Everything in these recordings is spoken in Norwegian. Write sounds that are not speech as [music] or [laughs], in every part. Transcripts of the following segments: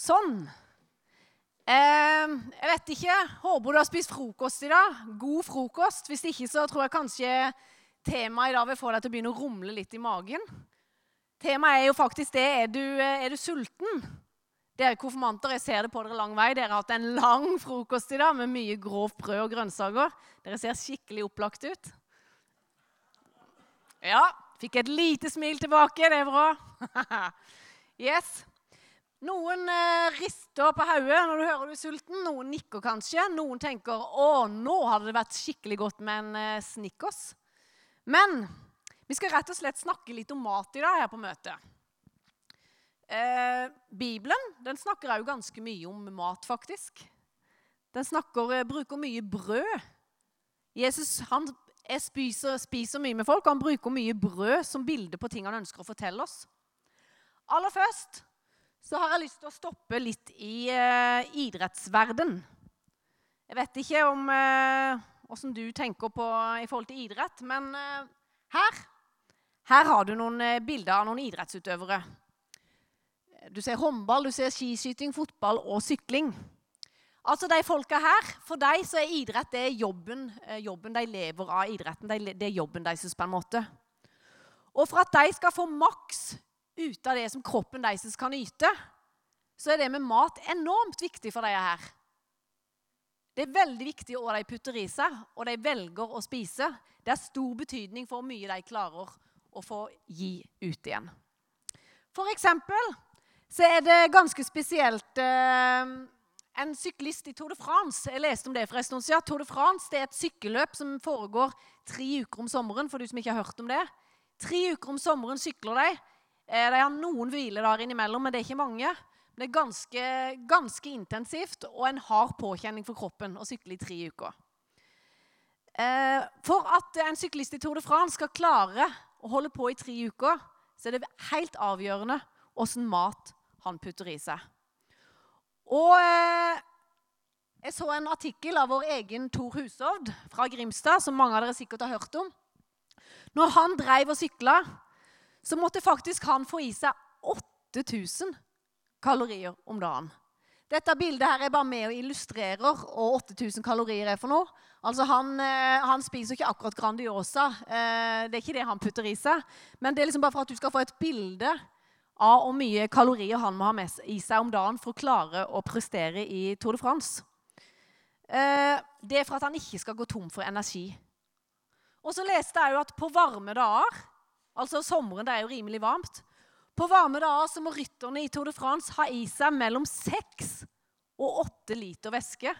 Sånn. Eh, jeg vet ikke. Håper du har spist frokost i dag. God frokost. Hvis ikke, så tror jeg kanskje temaet i dag vil få deg til å begynne å rumle litt i magen. Temaet er jo faktisk det er du, er du sulten. Dere konfirmanter, jeg ser det på dere lang vei. Dere har hatt en lang frokost i dag med mye grovt brød og grønnsaker. Dere ser skikkelig opplagt ut. Ja, fikk et lite smil tilbake. Det er bra. [laughs] yes. Noen eh, rister på hodet når du hører du er sulten. Noen nikker kanskje. Noen tenker å, nå hadde det vært skikkelig godt med en eh, Snickers. Men vi skal rett og slett snakke litt om mat i dag her på møtet. Eh, Bibelen den snakker jo ganske mye om mat, faktisk. Den snakker, eh, bruker mye brød. Jesus han spiser, spiser, mye med folk, og han bruker mye brød som bilde på ting han ønsker å fortelle oss. Aller først så har jeg lyst til å stoppe litt i eh, idrettsverden. Jeg vet ikke om åssen eh, du tenker på i forhold til idrett, men eh, her, her har du noen bilder av noen idrettsutøvere. Du ser håndball, du ser skiskyting, fotball og sykling. Altså de folka her, For dem så er idrett det er jobben, jobben de lever av. idretten, Det er jobben deres på en måte. Og for at de skal få maks ut av det som kroppen deres kan yte, så er det med mat enormt viktig for de her. Det er veldig viktig hva de putter i seg, og de velger å spise. Det er stor betydning for hvor mye de klarer å få gi ut igjen. For eksempel så er det ganske spesielt eh, en syklist i Tour de France. Jeg leste om det for en stund siden. Tour de France det er et sykkelløp som foregår tre uker om sommeren. for du som ikke har hørt om det. Tre uker om sommeren sykler de. Eh, de har noen hviledager innimellom, men det er ikke mange. Det er ganske, ganske intensivt og en hard påkjenning for kroppen å sykle i tre uker. Eh, for at en syklist i Tour de France skal klare å holde på i tre uker, så er det helt avgjørende åssen mat han putter i seg. Og eh, jeg så en artikkel av vår egen Tor Hushovd fra Grimstad, som mange av dere sikkert har hørt om. Når han dreiv og sykla, så måtte faktisk han få i seg 8000 kalorier om dagen. Dette bildet her er bare med og illustrerer hva 8000 kalorier er for noe. Altså han, eh, han, spiser ikke akkurat Grandiosa. Eh, det er ikke det han putter i seg. Men det er liksom bare for at du skal få et bilde av hvor mye kalorier han må ha med i seg om dagen for å klare å prestere i Tour de France. Eh, det er for at han ikke skal gå tom for energi. Og så leste jeg jo at på varme dager, altså sommeren det er jo rimelig varmt, på varme dager så må rytterne i Tour de France ha i seg mellom seks og åtte liter væske.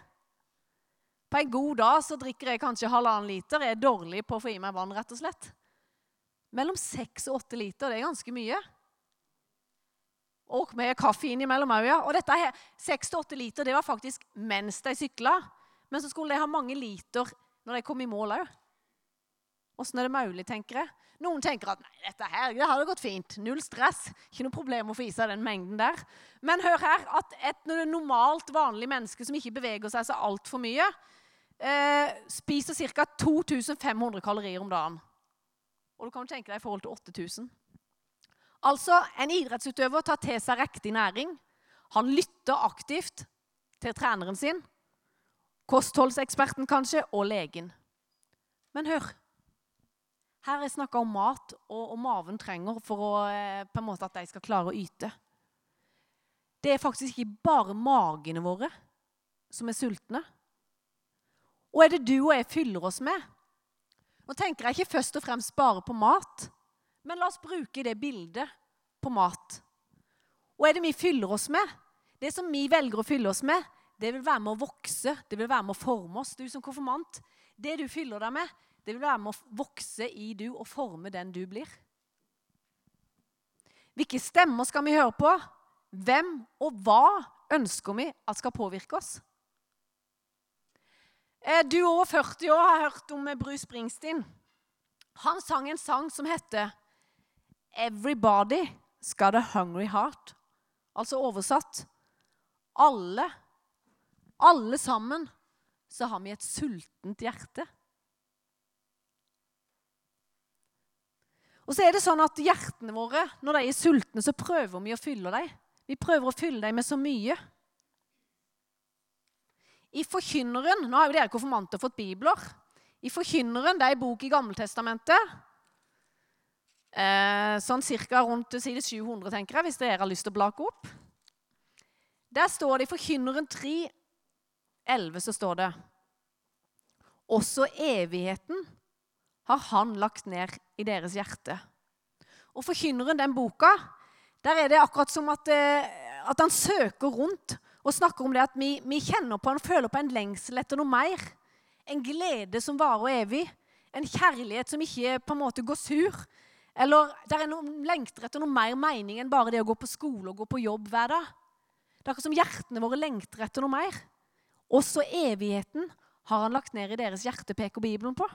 På en god dag så drikker jeg kanskje halvannen liter. Jeg er dårlig på å få i meg vann, rett og slett. Mellom seks og åtte liter, det er ganske mye. Og med kaffe innimellom òg, ja. Og dette her, 6-8 liter det var faktisk mens de sykla. Men så skulle de ha mange liter når de kom i mål òg. Åssen er det mulig, tenker jeg? Noen tenker at nei, dette her, det hadde gått fint. Null stress. Ikke noe problem å få i seg den mengden der. Men hør her, at et normalt, vanlig menneske som ikke beveger seg så altfor mye, eh, spiser ca. 2500 kalorier om dagen. Og du kan jo tenke deg i forhold til 8000. Altså, en idrettsutøver tar til seg riktig næring. Han lytter aktivt til treneren sin, kostholdseksperten kanskje, og legen. Men hør. Her er snakka om mat og, og maven trenger for å, eh, på en måte at de skal klare å yte. Det er faktisk ikke bare magene våre som er sultne. Og er det du og jeg fyller oss med? Nå tenker jeg ikke først og fremst bare på mat. Men la oss bruke det bildet på mat. Og er det vi fyller oss med? Det som vi velger å fylle oss med, det vil være med å vokse, det vil være med å forme oss. Du som konfirmant, det du fyller deg med, det vil være med å vokse i du og forme den du blir. Hvilke stemmer skal vi høre på? Hvem og hva ønsker vi at skal påvirke oss? Eh, du over 40 år har hørt om Bruce Springsteen. Han sang en sang som heter 'Everybody Got a Hungry Heart'. Altså oversatt alle, alle sammen, så har vi et sultent hjerte. Og så er det sånn at Hjertene våre når de er sultne, så prøver vi å fylle dem. Vi prøver å fylle dem med så mye. I Forkynneren Nå har jo dere konfirmanter fått bibler. I Forkynneren, det er en bok i Gammeltestamentet. Eh, sånn cirka rundt side 700, tenker jeg, hvis dere har lyst til å blake opp. Der står det i Forkynneren 3, 11, så står det Også evigheten har han lagt ned i deres hjerte. Og Forkynneren, den boka, der er det akkurat som at, eh, at han søker rundt og snakker om det at vi, vi kjenner på han føler på en lengsel etter noe mer. En glede som varer evig. En kjærlighet som ikke på en måte går sur. Eller der er noen lengter etter noe mer mening enn bare det å gå på skole og gå på jobb hver dag. Det er akkurat som hjertene våre lengter etter noe mer. Også evigheten har han lagt ned i deres hjerte, peker Bibelen på.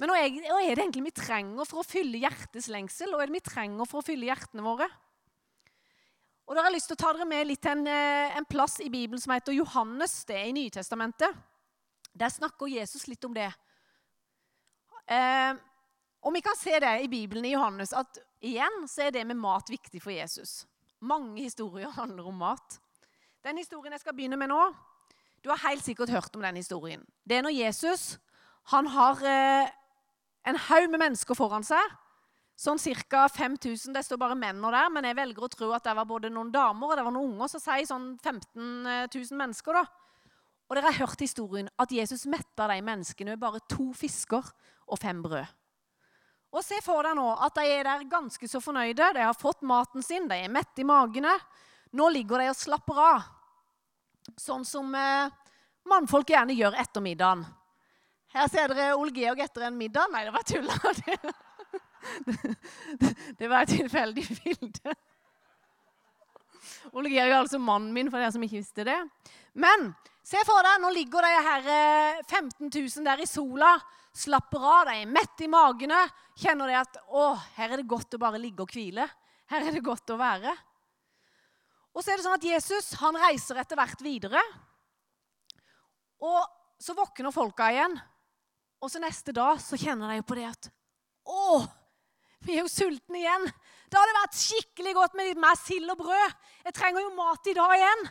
Men hva er det egentlig vi trenger for å fylle hjertets lengsel? Hva er det vi trenger for å fylle hjertene våre? Og da har jeg lyst til å ta dere med litt til en, eh, en, plass i Bibelen som heter Johannes. Det er i Nytestamentet. Der snakker Jesus litt om det. Eh, og vi kan se det i Bibelen i Johannes at igjen så er det med mat viktig for Jesus. Mange historier [laughs] handler om mat. Den historien jeg skal begynne med nå Du har helt sikkert hørt om den historien. Det er når Jesus han har eh, en haug med mennesker foran seg Sånn ca. 5000. Det står bare menn der, men jeg velger å tro at det var både noen damer og det var noen unger. Så sier sånn 15 000 mennesker, da. Og dere har hørt historien at Jesus metta de menneskene med bare to fisker og fem brød. Og Se for deg nå at de er der ganske så fornøyde. De har fått maten sin, de er mette i magene. Nå ligger de og slapper av. Sånn som eh, mannfolk gjerne gjør etter middagen. Her ser dere Ole Georg etter en middag. Nei, det var tull. [laughs] Det Det var et tilfeldig bilde. Ole Georg er altså mannen min, for dere som ikke visste det. Men se for deg, nå ligger de her 15 eh, 000 der i sola, slapper av, de er mette i magene. Kjenner de at å, her er det godt å bare ligge og hvile. Her er det godt å være. Og så er det sånn at Jesus han reiser etter hvert videre. Og så våkner folka igjen. Og så neste dag så kjenner de på det at Å! Vi er jo sultne igjen. Da hadde det vært skikkelig godt med litt mer sild og brød. Jeg trenger jo mat i dag igjen.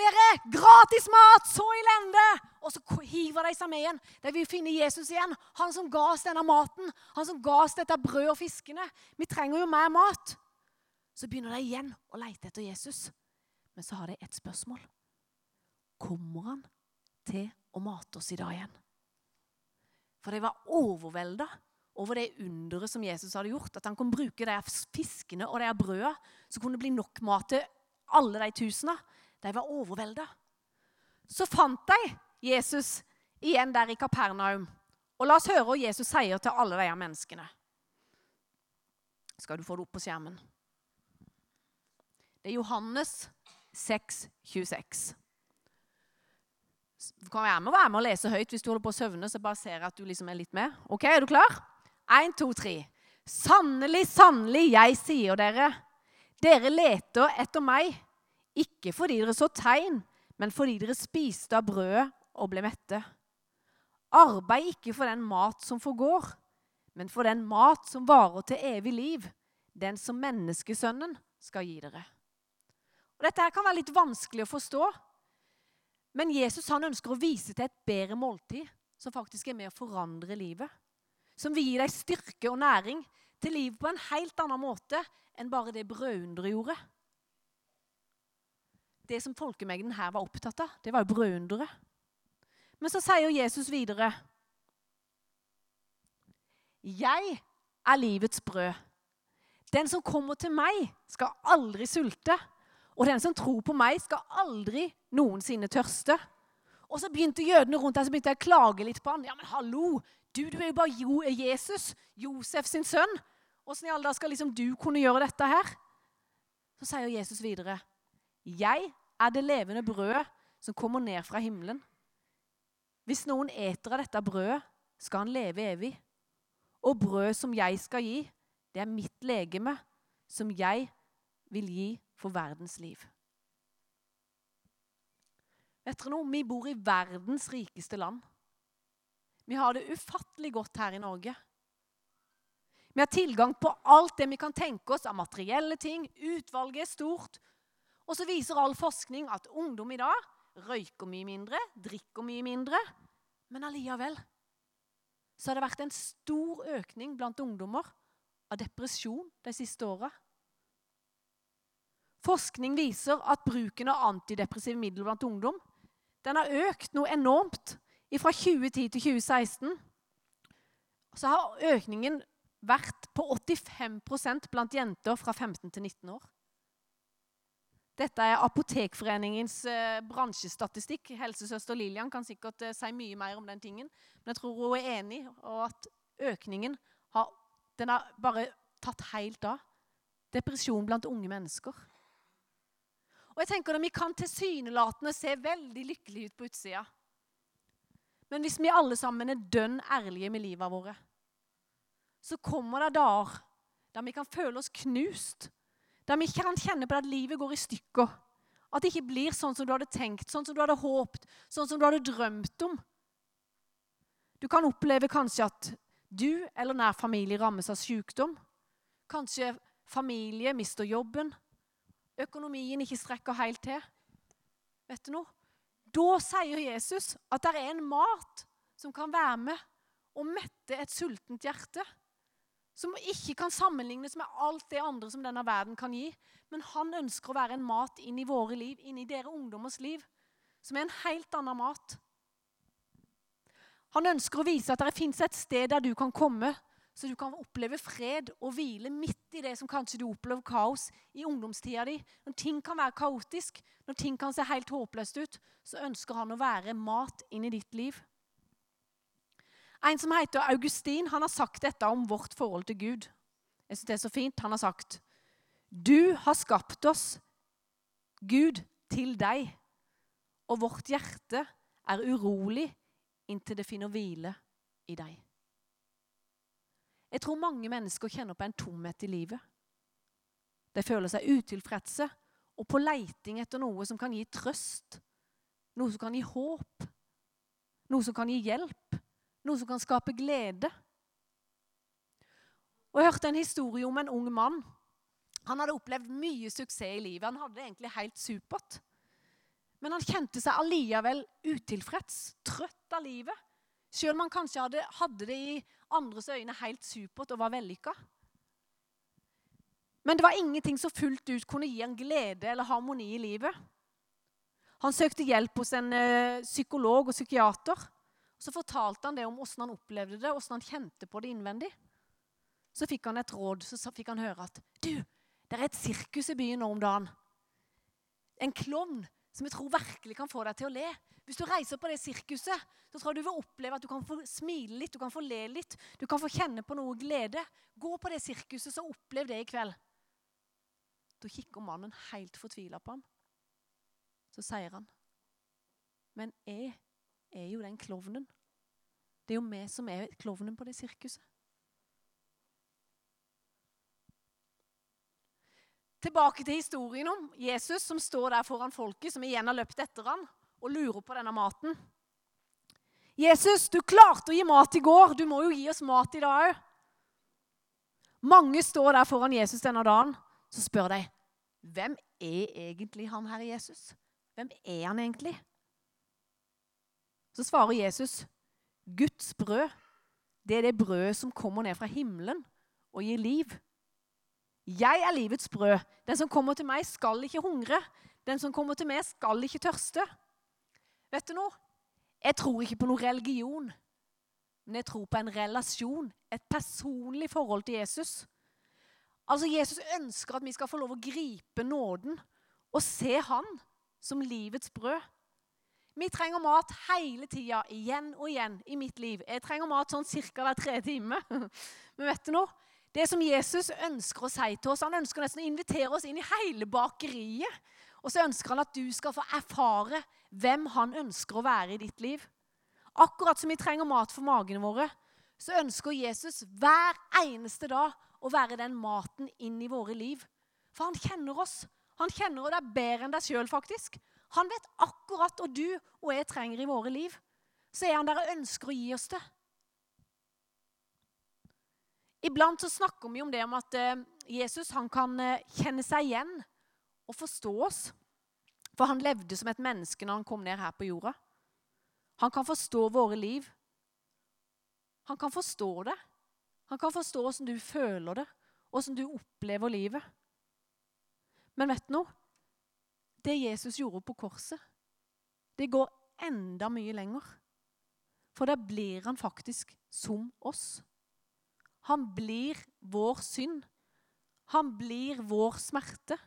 Dere, gratis mat! Så elendig! Og så hiver de seg med igjen. De vil finne Jesus igjen. Han som ga oss denne maten. Han som ga oss dette brød og fiskene. Vi trenger jo mer mat. Så begynner de igjen å lete etter Jesus. Men så har de ett spørsmål. Kommer han til å mate oss i dag igjen? For de var overvelda over det underet som Jesus hadde gjort. At han kunne bruke de fiskene og de brødene, så kunne det bli nok mat til alle de tusene. De var overvelda. Så fant de Jesus igjen der i Kapernaum. Og la oss høre hva Jesus sier til alle de menneskene. Skal du få det opp på skjermen? Det er Johannes 6, 26. Kan være med, være med og lese høyt hvis du holder på å søvne. så bare ser jeg at du liksom er litt med. Ok, Er du klar? Én, to, tre. Sannelig, sannelig, jeg sier dere, dere leter etter meg, ikke fordi dere så tegn, men fordi dere spiste av brødet og ble mette. Arbeid ikke for den mat som forgår, men for den mat som varer til evig liv, den som menneskesønnen skal gi dere. Og dette her kan være litt vanskelig å forstå, men Jesus han ønsker å vise til et bedre måltid som faktisk er med å forandre livet som vil gi deg styrke og næring til livet på en helt annen måte enn bare det brødunderet gjorde. Det som folkemengden her var opptatt av, det var jo brødunderet. Men så sier Jesus videre Jeg er livets brød. Den som kommer til meg, skal aldri sulte. Og den som tror på meg, skal aldri noensinne tørste. Og så begynte jødene rundt der, så begynte jeg å klage litt på han. Ja, men hallo, du, du er jo bare Jesus, Josef sin sønn. Åssen i all dag skal liksom du kunne gjøre dette her? Så sier Jesus videre, 'Jeg er det levende brødet som kommer ned fra himmelen.' 'Hvis noen eter av dette brødet, skal han leve evig.' 'Og brød som jeg skal gi, det er mitt legeme, som jeg vil gi for verdens liv.' Vet dere noe? Vi bor i verdens rikeste land. Vi har det ufattelig godt her i Norge. Vi har tilgang på alt det vi kan tenke oss av materielle ting. Utvalget er stort. Og så viser all forskning at ungdom i dag røyker mye mindre, drikker mye mindre. Men allikevel så har det vært en stor økning blant ungdommer av depresjon de siste åra. Forskning viser at bruken av antidepressive midler blant ungdom den har økt noe enormt. Fra 2010 til 2016 så har økningen vært på 85% blant jenter fra 15 til 19 år. Dette er Apotekforeningens eh, bransjestatistikk. Helsesøster Lillian kan sikkert eh, si mye mer om den tingen. Men jeg tror hun er enig og at økningen har, har bare tatt helt av. Depresjon blant unge mennesker. Og jeg tenker at Vi kan tilsynelatende se veldig lykkelige ut på utsida. Men hvis vi alle sammen er dønn ærlige med livet våre, så kommer det dager der vi kan føle oss knust. Der vi kan kjenne på at livet går i stykker. At det ikke blir sånn som du hadde tenkt, sånn som du hadde håpt, sånn som du hadde drømt om. Du kan oppleve kanskje at du eller nær familie rammes av sykdom. Kanskje familie mister jobben økonomien ikke strekker helt til. Vet du noe? Da sier Jesus at det er en mat som kan være med og mette et sultent hjerte. Som ikke kan sammenlignes med alt det andre som denne verden kan gi. Men han ønsker å være en mat inn i våre liv, inn i dere ungdommers liv. Som er en helt annen mat. Han ønsker å vise at det fins et sted der du kan komme så du kan oppleve fred og hvile midt i det som kanskje du opplever kaos i ungdomstida di. Når ting kan være kaotisk, når ting kan se helt håpløst ut, så ønsker han å være mat inn i ditt liv. En som heter Augustin, han har sagt dette om vårt forhold til Gud. Jeg synes det er så fint. Han har sagt Du har skapt oss, Gud, til deg, og vårt hjerte er urolig inntil det finner hvile i deg. Jeg tror mange mennesker kjenner på en tomhet i livet. De føler seg utilfredse og på leiting etter noe som kan gi trøst, noe som kan gi håp, noe som kan gi hjelp, noe som kan skape glede. Og Jeg hørte en historie om en ung mann. Han hadde opplevd mye suksess i livet. Han hadde det egentlig helt supert. Men han kjente seg allikevel utilfreds, trøtt av livet. Selv om han kanskje hadde, hadde det i andres øyne helt supert og var vellykka. Men det var ingenting som fullt ut kunne gi en glede eller harmoni i livet. Han søkte hjelp hos en uh, psykolog og psykiater. Så fortalte han det om hvordan han opplevde det, hvordan han kjente på det innvendig. Så fikk han et råd. Så fikk han høre at du, det er et sirkus i byen nå om dagen. En klovn som jeg tror virkelig kan få deg til å le. Hvis du reiser på det sirkuset, så tror jeg du vil oppleve at du kan få smile litt, du kan få le litt, du kan få kjenne på noe glede. Gå på det sirkuset, så opplev det i kveld. Da kikker mannen helt fortvila på ham. Så sier han, 'Men jeg er jo den klovnen.' Det er jo vi som er klovnen på det sirkuset. Tilbake til historien om Jesus som står der foran folket, som igjen har løpt etter ham og lurer på denne maten. Jesus, du klarte å gi mat i går. Du må jo gi oss mat i dag òg. Mange står der foran Jesus denne dagen. Så spør de hvem er egentlig han herre Jesus? Hvem er han egentlig? Så svarer Jesus, Guds brød, det er det brødet som kommer ned fra himmelen og gir liv. Jeg er livets brød. Den som kommer til meg, skal ikke hungre. Den som kommer til meg, skal ikke tørste. Vet du noe? Jeg tror ikke på noe religion, men jeg tror på en relasjon. Et personlig forhold til Jesus. Altså, Jesus ønsker at vi skal få lov å gripe nåden og se Han som livets brød. Vi trenger mat hele tida, igjen og igjen, i mitt liv. Jeg trenger mat sånn ca. hver tre time. [laughs] Men vet du noe? Det som Jesus ønsker å si til oss, Han ønsker nesten å invitere oss inn i hele bakeriet. Og så ønsker han at du skal få erfare hvem han ønsker å være i ditt liv. Akkurat som vi trenger mat for magene våre, så ønsker Jesus hver eneste dag å være den maten inn i våre liv. For han kjenner oss. Han kjenner deg bedre enn deg sjøl, faktisk. Han vet akkurat hva du og jeg trenger i våre liv. Så er han der og ønsker å gi oss det. Iblant så snakker vi om det om at eh, Jesus kan eh, kjenne seg igjen og forstå oss. For han levde som et menneske når han kom ned her på jorda. Han kan forstå våre liv. Han kan forstå det. Han kan forstå åssen du føler det, åssen du opplever livet. Men vet du noe? Det Jesus gjorde på korset, det går enda mye lenger. For da blir han faktisk som oss. Han blir vår synd. Han blir vår smerte.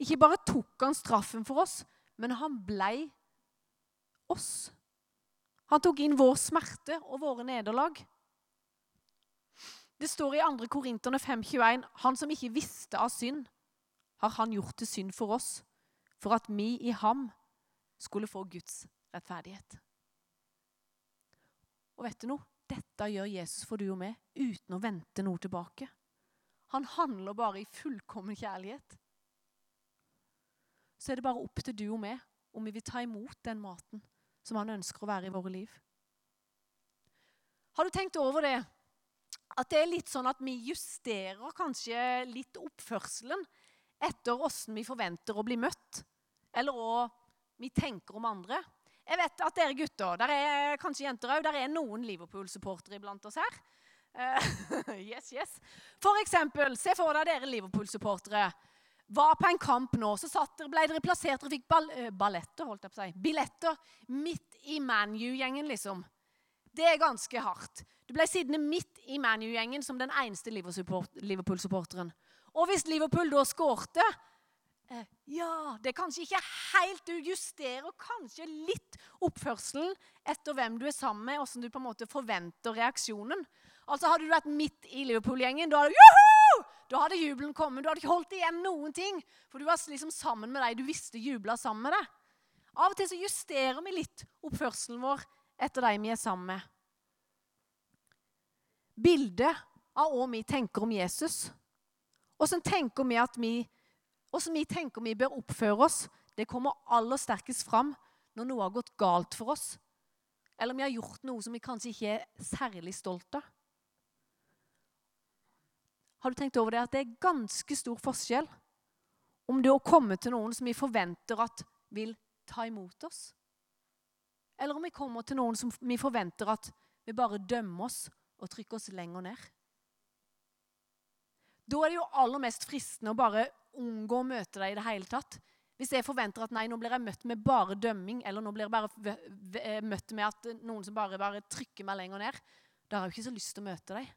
Ikke bare tok han straffen for oss, men han blei oss. Han tok inn vår smerte og våre nederlag. Det står i 2. Korinterne 5,21.: Han som ikke visste av synd, har han gjort til synd for oss, for at vi i ham skulle få Guds rettferdighet. Og vet du noe? Dette gjør Jesus for du og meg uten å vente noe tilbake. Han handler bare i fullkommen kjærlighet. Så er det bare opp til du og meg om vi vil ta imot den maten som han ønsker å være i våre liv. Har du tenkt over det? At det er litt sånn at vi justerer kanskje litt oppførselen etter åssen vi forventer å bli møtt, eller hva vi tenker om andre. Jeg vet at dere gutter, der er kanskje jenter òg, der er noen Liverpool-supportere iblant oss her. Uh, [laughs] yes, yes. For eksempel, se for deg dere Liverpool-supportere var på en kamp nå, så satt dere, ble dere plassert og fikk ball, uh, balletter, holdt jeg på å si. Billetter midt i ManU-gjengen, liksom. Det er ganske hardt. Du ble sittende midt i ManU-gjengen som den eneste Liverpool-supporteren. Og hvis Liverpool da skårte Ja, det er kanskje ikke helt Du justerer kanskje litt oppførselen etter hvem du er sammen med, hvordan du på en måte forventer reaksjonen. Altså Hadde du vært midt i Liverpool-gjengen, da hadde Juhu! Da hadde jubelen kommet. Du hadde ikke holdt igjen noen ting. For du var liksom sammen med deg du visste jubla sammen med deg. Av og til så justerer vi litt oppførselen vår etter dem vi er sammen med. Bildet av hva vi tenker om Jesus, åssen tenker vi at vi Åssen vi tenker vi bør oppføre oss, det kommer aller sterkest fram når noe har gått galt for oss, eller om vi har gjort noe som vi kanskje ikke er særlig stolt av. Har du tenkt over det at det er ganske stor forskjell om det å komme til noen som vi forventer at vil ta imot oss, eller om vi kommer til noen som vi forventer at vil bare dømme oss og trykke oss lenger ned. Da er det jo aller mest fristende å bare unngå å møte deg i det hele tatt. Hvis jeg forventer at nei, nå blir jeg møtt med bare dømming, eller nå blir jeg bare eh, møtt med at noen som bare, bare trykker meg lenger ned, da har jeg jo ikke så lyst til å møte deg.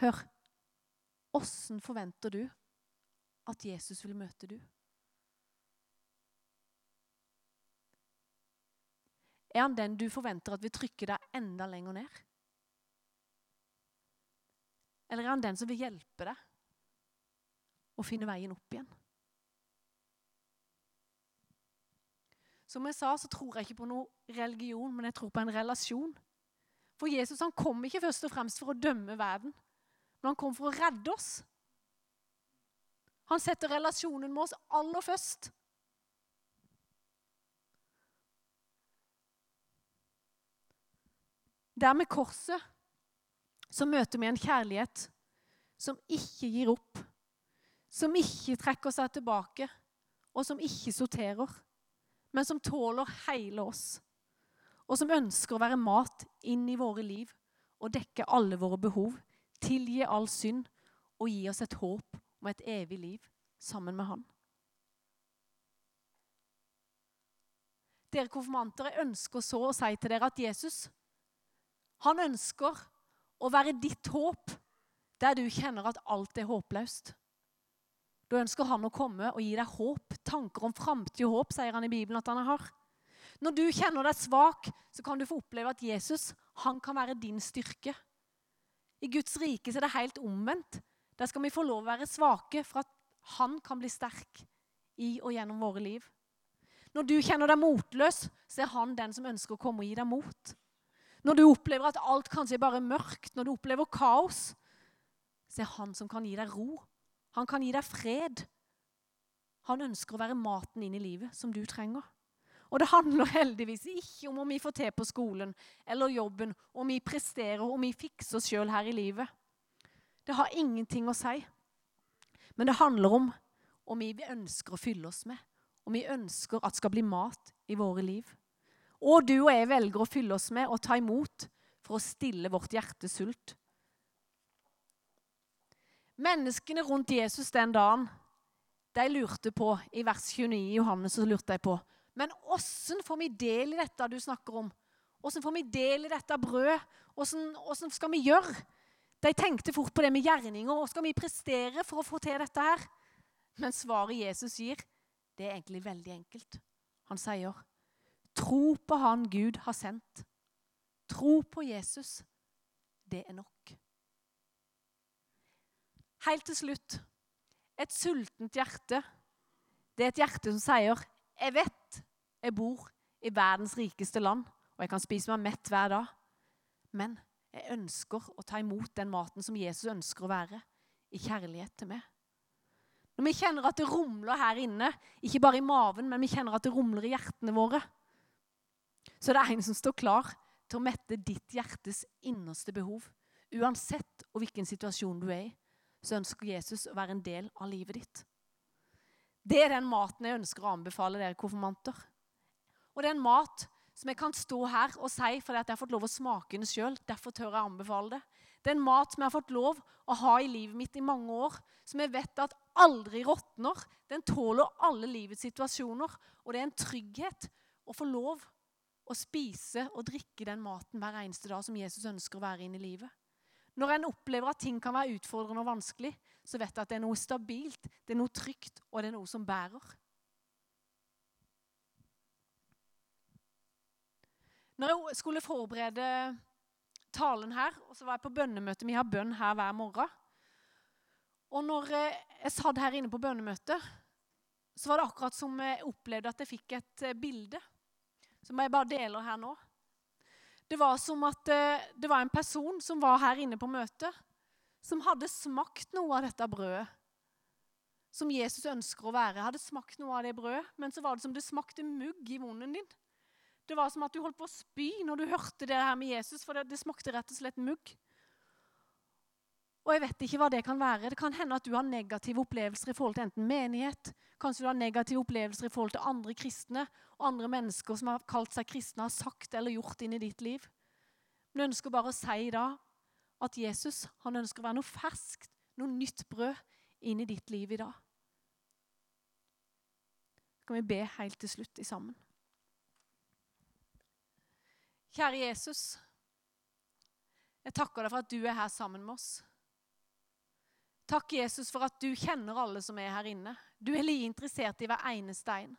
Hør. Åssen forventer du at Jesus vil møte du? Er han den du forventer at vil trykke deg enda lenger ned? Eller er han den som vil hjelpe deg å finne veien opp igjen? Som jeg sa, så tror jeg ikke på noe religion, men jeg tror på en relasjon. For Jesus han kom ikke først og fremst for å dømme verden, men han kom for å redde oss. Han setter relasjonen med oss aller først. Der med korset så møter vi en kjærlighet som ikke gir opp, som ikke trekker seg tilbake, og som ikke sorterer, men som tåler hele oss, og som ønsker å være mat inn i våre liv og dekke alle våre behov, tilgi all synd og gi oss et håp om et evig liv sammen med Han. Dere konfirmanter, jeg ønsker så å si til dere at Jesus han ønsker å være ditt håp der du kjenner at alt er håpløst. Da ønsker han å komme og gi deg håp, tanker om framtid og håp, sier han i Bibelen at han har. Når du kjenner deg svak, så kan du få oppleve at Jesus han kan være din styrke. I Guds rike er det helt omvendt. Der skal vi få lov å være svake for at han kan bli sterk i og gjennom våre liv. Når du kjenner deg motløs, så er han den som ønsker å komme og gi deg mot. Når du opplever at alt kanskje er bare mørkt, når du opplever kaos, så er han som kan gi deg ro. Han kan gi deg fred. Han ønsker å være maten inn i livet som du trenger. Og det handler heldigvis ikke om om vi får til på skolen eller jobben, om vi presterer, om vi fikser oss sjøl her i livet. Det har ingenting å si. Men det handler om om vi ønsker å fylle oss med, om vi ønsker at det skal bli mat i våre liv. Og du og jeg velger å fylle oss med og ta imot for å stille vårt hjertes sult. Menneskene rundt Jesus den dagen de lurte på, I vers 29 i Johannes så lurte de på men åssen får vi del i dette du snakker om? Åssen får vi del i dette brødet? Åssen skal vi gjøre? De tenkte fort på det med gjerninger. Hva skal vi prestere for å få til dette her? Men svaret Jesus gir, det er egentlig veldig enkelt. Han sier, 'Tro på Han Gud har sendt. Tro på Jesus. Det er nok.' Helt til slutt et sultent hjerte. Det er et hjerte som sier, 'Jeg vet jeg bor i verdens rikeste land, og jeg kan spise meg mett hver dag.' Men jeg ønsker å ta imot den maten som Jesus ønsker å være, i kjærlighet til meg. Når vi kjenner at det rumler her inne, ikke bare i maven, men vi kjenner at det rumler i hjertene våre, så det er en som står klar til å mette ditt hjertes innerste behov. Uansett hvilken situasjon du er i, så ønsker Jesus å være en del av livet ditt. Det er den maten jeg ønsker å anbefale dere konfirmanter. Og det er en mat som jeg kan stå her og si fordi jeg har fått lov å smake den sjøl. Derfor tør jeg anbefale det. Det er en mat som jeg har fått lov å ha i livet mitt i mange år. Som jeg vet at aldri råtner. Den tåler alle livets situasjoner. Og det er en trygghet å få lov å spise og drikke den maten hver eneste dag som Jesus ønsker å være inn i livet. Når en opplever at ting kan være utfordrende og vanskelig, så vet jeg at det er noe stabilt, det er noe trygt, og det er noe som bærer. Når jeg skulle forberede talen her, og så var jeg på bønnemøte Vi har bønn her hver morgen. Og når jeg satt her inne på bønnemøtet, så var det akkurat som jeg opplevde at jeg fikk et eh, bilde. Som jeg bare deler her nå. Det var som at eh, det var en person som var her inne på møtet, som hadde smakt noe av dette brødet. Som Jesus ønsker å være. Hadde smakt noe av det brødet, men så var det som det smakte mugg i munnen din. Det var som at du holdt på å spy når du hørte det her med Jesus, for det, det smakte rett og slett mugg. Og jeg vet ikke hva det kan være. Det kan hende at du har negative opplevelser i forhold til enten menighet, kanskje du har negative opplevelser i forhold til andre kristne og andre mennesker som har kalt seg kristne, har sagt eller gjort inn i ditt liv. Men jeg ønsker bare å si da at Jesus han ønsker å være noe ferskt, noe nytt brød inn i ditt liv i dag. Så kan vi be helt til slutt i sammen. Kjære Jesus. Jeg takker deg for at du er her sammen med oss. Takk, Jesus, for at du kjenner alle som er her inne. Du er like interessert i hver eneste en.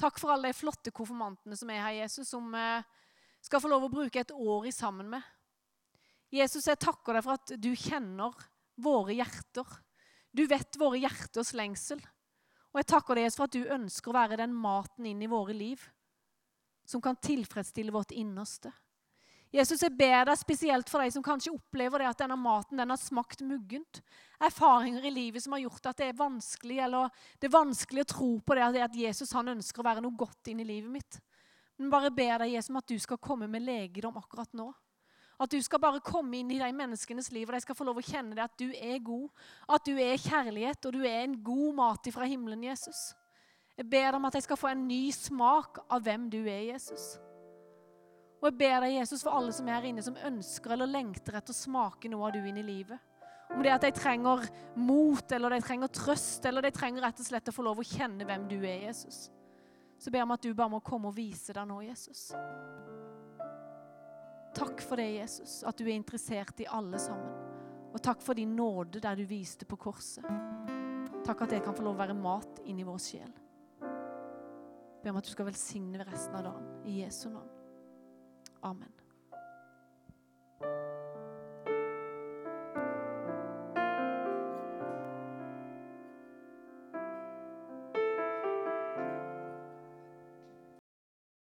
Takk for alle de flotte konfirmantene som er her, Jesus, som eh, skal få lov å bruke et år i sammen med. Jesus, jeg takker deg for at du kjenner våre hjerter. Du vet våre hjerters lengsel. Og jeg takker deg Jesus, for at du ønsker å være den maten inn i våre liv som kan tilfredsstille vårt innerste. Jesus, jeg ber deg spesielt for de som kanskje opplever det at denne maten den har smakt muggent. Erfaringer i livet som har gjort at det er vanskelig eller det er vanskelig å tro på det at Jesus han ønsker å være noe godt inn i livet mitt. Men bare ber deg Jesus, om at du skal komme med legedom akkurat nå. At du skal bare komme inn i de menneskenes liv, og de skal få lov å kjenne det at du er god. At du er kjærlighet, og du er en god mat fra himmelen, Jesus. Jeg ber deg om at de skal få en ny smak av hvem du er, Jesus. Og jeg ber deg, Jesus, for alle som er her inne, som ønsker eller lengter etter å smake noe av du inn i livet. Om det er at de trenger mot, eller de trenger trøst, eller de trenger rett og slett å få lov å kjenne hvem du er, Jesus. Så ber jeg om at du bare må komme og vise deg nå, Jesus. Takk for det, Jesus, at du er interessert i alle sammen. Og takk for din nåde der du viste på korset. Takk at det kan få lov å være mat inni vår sjel. Jeg ber om at du skal velsigne resten av dagen. I Jesu navn. Amen.